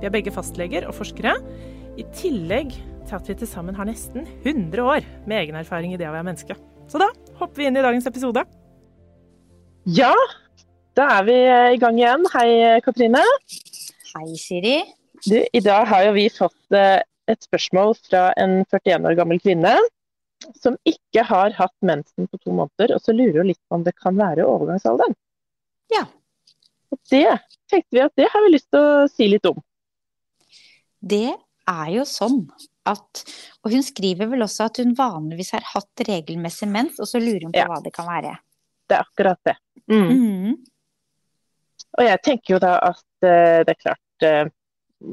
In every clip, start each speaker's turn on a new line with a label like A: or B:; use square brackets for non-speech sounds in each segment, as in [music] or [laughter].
A: Vi er begge fastleger og forskere, i tillegg til at vi til sammen har nesten 100 år med egen erfaring i det å være menneske. Så da hopper vi inn i dagens episode.
B: Ja, da er vi i gang igjen. Hei, Katrine.
C: Hei, Siri.
B: Du, I dag har jo vi fått eh, et spørsmål fra en 41 år gammel kvinne som ikke har hatt mensen på to måneder, og så lurer hun litt på om det kan være overgangsalderen.
C: Ja.
B: Og det tenkte vi at det har vi lyst til å si litt om.
C: Det er jo sånn at Og hun skriver vel også at hun vanligvis har hatt regelmessig mens, og så lurer hun på
B: Ja.
C: hva det kan være.
B: Det er akkurat det. Mm.
C: Mm.
B: Og jeg tenker jo da at uh, det er klart uh,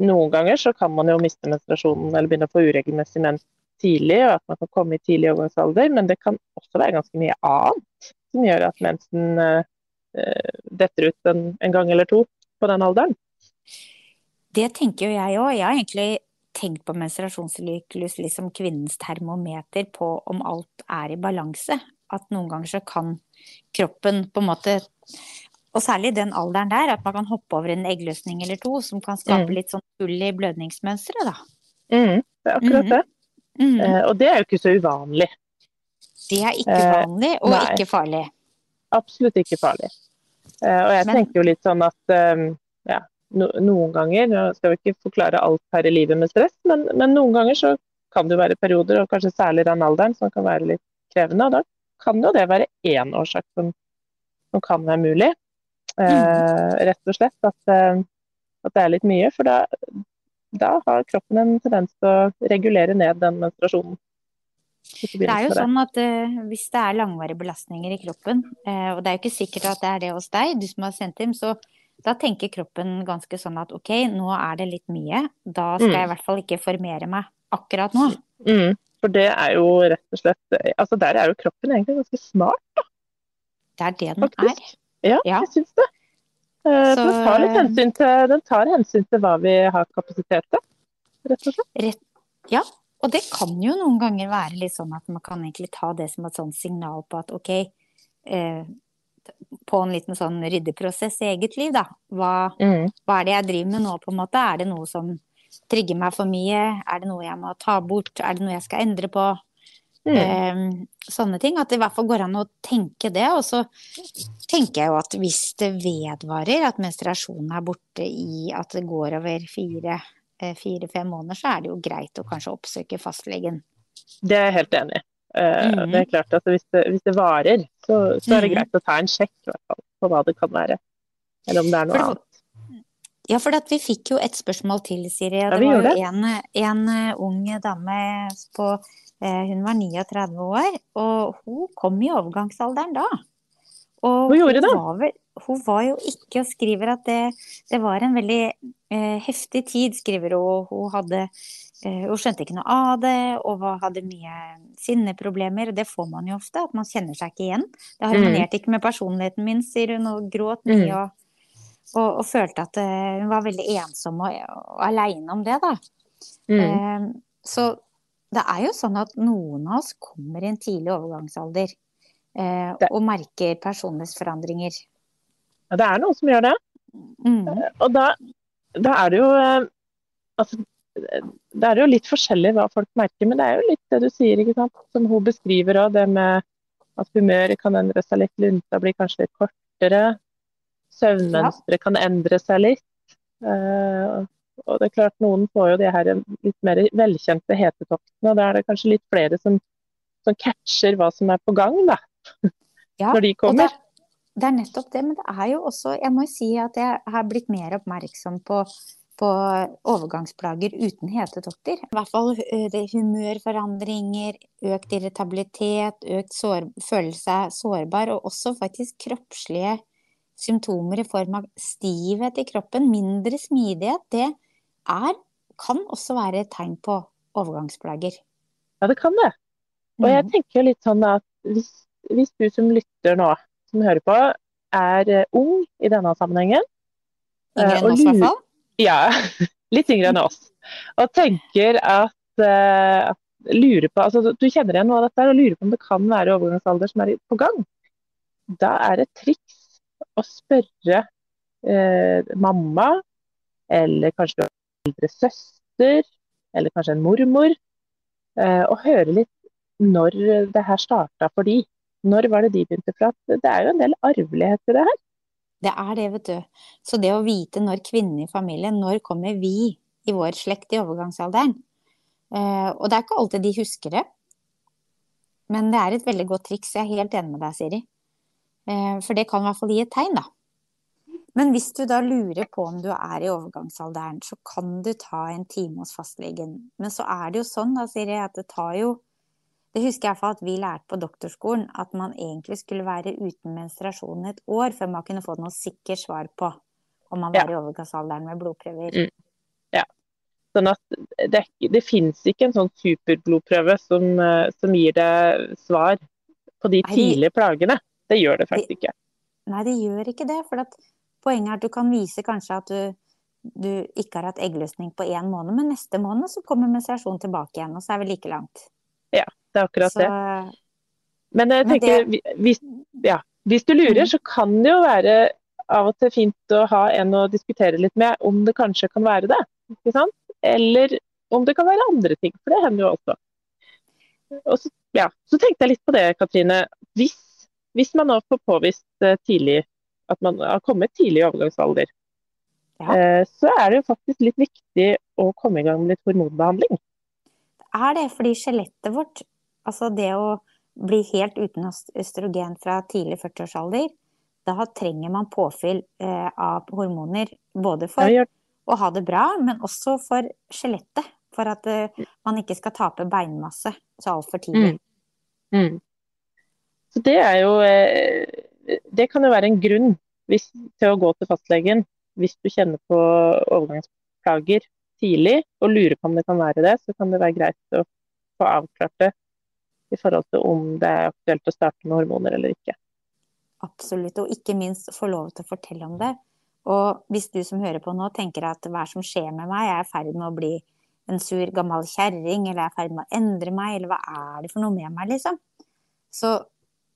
B: Noen ganger så kan man jo miste menstruasjonen eller begynne å få uregelmessig mens tidlig, og at man kan komme i tidlig overgangsalder, men det kan også være ganske mye annet som gjør at mensen eh, detter ut en, en gang eller to på den alderen.
C: Det tenker jo jeg òg. Jeg har egentlig tenkt på menstruasjonssyklus liksom kvinnens termometer på om alt er i balanse. At noen ganger så kan kroppen på en måte Og særlig i den alderen der, at man kan hoppe over en eggløsning eller to som kan skape
B: Mm.
C: litt sånn hull i blødningsmønsteret, da.
B: Mm, det er akkurat
C: Mhm.
B: det.
C: Mm.
B: Eh, og det er jo ikke så uvanlig.
C: Det er ikke
B: eh,
C: vanlig, og
B: nei.
C: ikke farlig.
B: Absolutt ikke farlig. Eh, og jeg
C: Men-
B: tenker jo litt sånn at ja, no, noen ganger, nå skal vi ikke forklare alt her i livet med stress, men, men noen ganger så kan det jo være perioder, og kanskje særlig den alderen, som kan være litt krevende. Og da kan jo det være én årsak som, som kan være mulig. Eh, rett og slett at, eh, at det er litt mye. For da, da har kroppen en tendens til å regulere ned den menstruasjonen.
C: Det er jo sånn at uh, hvis det er langvarige belastninger i kroppen, uh, og det er jo ikke sikkert at det er det hos deg, du som har sendt inn, så da tenker kroppen ganske sånn at ok, nå er det litt mye, da skal
B: Mm.
C: jeg i hvert fall ikke formere meg akkurat nå.
B: Mm, for det er jo rett og slett altså Der er jo kroppen egentlig ganske smart, da.
C: Det er det den er.
B: Ja,
C: Ja.
B: jeg syns det. Eh,
C: Så-
B: Den tar litt hensyn til, den tar hensyn til hva vi har kapasitet til, rett og slett.
C: Rett, ja, og det kan jo noen ganger være litt sånn at man kan egentlig ta det som et sånt signal på at ok, eh, på en liten sånn ryddeprosess i eget liv, da. Hva,
B: Mm.
C: hva er det jeg driver med nå, på en måte? Er det noe som trigger meg for mye? Er det noe jeg må ta bort? Er det noe jeg skal endre på?
B: Mm.
C: Eh, sånne ting. At det i hvert fall går an å tenke det. Og så tenker jeg jo at hvis det vedvarer, at menstruasjonen er borte i at det går over fire eh, fire-fem måneder, så er det jo greit å kanskje oppsøke fastlegen.
B: Det er jeg helt enig i.
C: Mhm.
B: Det er klart at hvis det, hvis det varer, så, så er det
C: Mhm.
B: greit å ta en sjekk i hvert fall, på hva det kan være. Eller om det er noe
C: For
B: annet.
C: Ja, for vi fikk jo et spørsmål til, Siri.
B: Ja,
C: det var jo en, en eh, ung dame på eh, Hun var 39 år, og hun kom i overgangsalderen da. Og
B: hun gjorde
C: hun? Var vel, hun var jo ikke, og skriver at det, det var en veldig eh, heftig tid, skriver hun. Hun hadde Hun skjønte ikke noe av det, og hadde mye sinneproblemer. Det får man jo ofte, at man kjenner seg ikke igjen. Det harmonerte ikke med personligheten min, sier hun, og gråt mye.
B: Mm.
C: og og, og følte at eh, hun var veldig ensom og, og aleine om det, da.
B: Mm.
C: Eh, så det er jo sånn at noen av oss kommer i en tidlig overgangsalder eh, og merker personlighetsforandringer.
B: Ja, det er noen som gjør det.
C: Mm.
B: Og da, da er det jo eh, Altså, det er jo litt forskjellig hva folk merker, men det er jo litt det du sier, ikke sant. Som hun beskriver òg, det med at humøret kan endre seg litt, lunta blir kanskje litt kortere. Søvnmønsteret kan endre seg litt. Uh, Og det er klart noen får jo de her litt mer velkjente hetetoktene, og da er det kanskje litt flere som, som catcher hva som er på gang, da. [laughs]
C: Ja,
B: Når de kommer.
C: Det, det er nettopp det, men det er jo også Jeg må jo si at jeg har blitt mer oppmerksom på, på overgangsplager uten hetetokter. I hvert fall det humørforandringer, økt irritabilitet, økt sår, følelse av sårbar, og også faktisk kroppslige symptomer i form av stivhet i kroppen, mindre smidighet. Det er, kan også være et tegn på overgangsplager.
B: Ja, det kan det. Og jeg
C: Mhm.
B: tenker litt sånn at hvis, hvis du som lytter nå, som hører på, er eh, ung i denne sammenhengen
C: Yngre
B: eh,
C: enn oss, i hvert fall.
B: Ja, litt yngre enn oss. Og tenker at, eh, at lurer på, altså Du kjenner igjen noe av dette her, og lurer på om det kan være overgangsalder som er på gang. Da er et triks å spørre eh, mamma, eller kanskje eldre søster, eller kanskje en mormor, eh, og høre litt når det her starta for de. Når var det de begynte fra? Det er jo en del arvelighet i det her.
C: Det er det, vet du. Så det å vite når kvinnen i familien, når kommer vi i vår slekt i overgangsalderen? Eh, og det er ikke alltid de husker det. Men det er et veldig godt triks. Jeg er helt enig med deg, Siri. Eh, for det kan i hvert fall gi et tegn, da. Men hvis du da lurer på om du er i overgangsalderen, så kan du ta en time hos fastlegen. Men så er det jo sånn, da, Siri, at det tar jo Det husker jeg fall at vi lærte på doktorskolen, at man egentlig skulle være uten menstruasjon et år før man kunne få noe sikkert svar på om man
B: Ja.
C: var i overgangsalderen med blodprøver.
B: Mm. Sånn at det, det fins ikke en sånn superblodprøve som, eh, som gir deg svar på de
C: Nei,
B: tidlige plagene. Det gjør det faktisk ikke.
C: Nei, det gjør ikke det. For at poenget er at du kan vise kanskje at du, du ikke har hatt eggløsning på én måned, men neste måned så kommer menstruasjonen tilbake igjen, og så er vi like langt.
B: Det er akkurat
C: Så
B: det. Men jeg
C: Men
B: tenker, hvis, ja, hvis du lurer,
C: Mm.
B: så kan det jo være av og til fint å ha en å diskutere litt med om det kanskje kan være det. Ikke sant? Eller om det kan være andre ting, for det hender jo også. Og så, ja, så tenkte jeg litt på det, Katrine. Hvis, hvis man nå får påvist eh, tidlig at man har kommet tidlig i overgangsalder,
C: Ja.
B: eh, så er det jo faktisk litt viktig å komme i gang med litt hormonbehandling.
C: er det fordi skjelettet vårt, altså det å bli helt uten østrogen fra tidlig 40-årsalder, da trenger man påfyll eh, av hormoner. Både for
B: Ja,
C: å ha det bra, men også for skjelettet. For at eh, man ikke skal tape beinmasse så altfor tidlig.
B: Mm. Så det er jo eh, Det kan jo være en grunn hvis, til å gå til fastlegen hvis du kjenner på overgangsplager tidlig og lurer på om det kan være det, så kan det være greit å få avklart det i forhold til om det er aktuelt å starte med hormoner eller ikke.
C: Absolutt. Og ikke minst få lov til å fortelle om det. Og hvis du som hører på nå tenker at hva som skjer med meg, jeg er i ferd med å bli en sur gammel kjerring, eller jeg er i ferd med å endre meg, eller hva er det for noe med meg, liksom? Så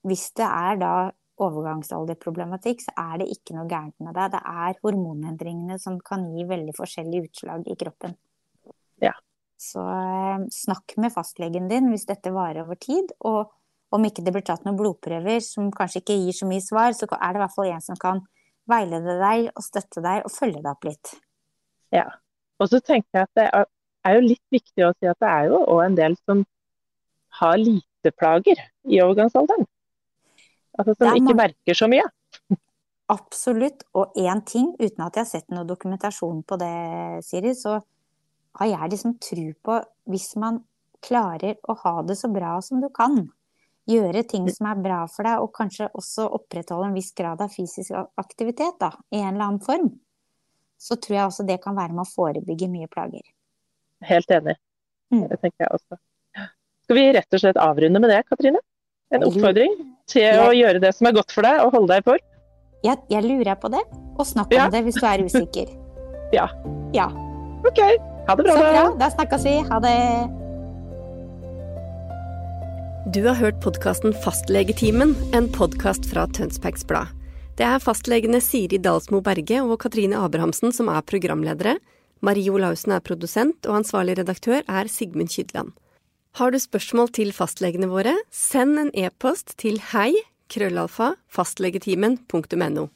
C: hvis det er da overgangsalderproblematikk, så er det ikke noe gærent med deg. Det er hormonendringene som kan gi veldig forskjellige utslag i kroppen.
B: Ja.
C: Så eh, snakk med fastlegen din hvis dette varer over tid, og om ikke det blir tatt noen blodprøver som kanskje ikke gir så mye svar, så er det i hvert fall en som kan veilede deg og støtte deg og følge deg opp litt.
B: Ja. Og så tenker jeg at det er, jo litt viktig å si at det er jo òg en del som har lite plager i overgangsalderen. Altså som
C: er
B: ikke merker så mye.
C: Absolutt. Og én ting, uten at jeg har sett noe dokumentasjon på det, Siri, så har jeg liksom tro på hvis man klarer å ha det så bra som du kan, gjøre ting som er bra for deg, og kanskje også opprettholde en viss grad av fysisk aktivitet, da, i en eller annen form, så tror jeg også det kan være med å forebygge mye plager.
B: Helt enig.
C: Mm.
B: Det tenker jeg også. Skal vi rett og slett avrunde med det, Katrine? En oppfordring til
C: Jeg-
B: å gjøre det som er godt for deg, og holde deg i form?
C: Jeg, jeg lurer på det, og snakk
B: Ja.
C: om det hvis du er usikker. [laughs]
B: Ja.
C: Ja.
B: OK. Ha det bra,
C: Så bra. da. Snakkes vi. Ha det.
D: Du har hørt podkasten Fastlegetimen, en podkast fra Tønsbergs Blad. Det er fastlegene Siri Dalsmo Berge og Katrine Abrahamsen som er programledere. Marie Olaussen er produsent, og ansvarlig redaktør er Sigmund Kydland. Har du spørsmål til fastlegene våre, send en e-post til hei krøllalfa fastlegetimen.no.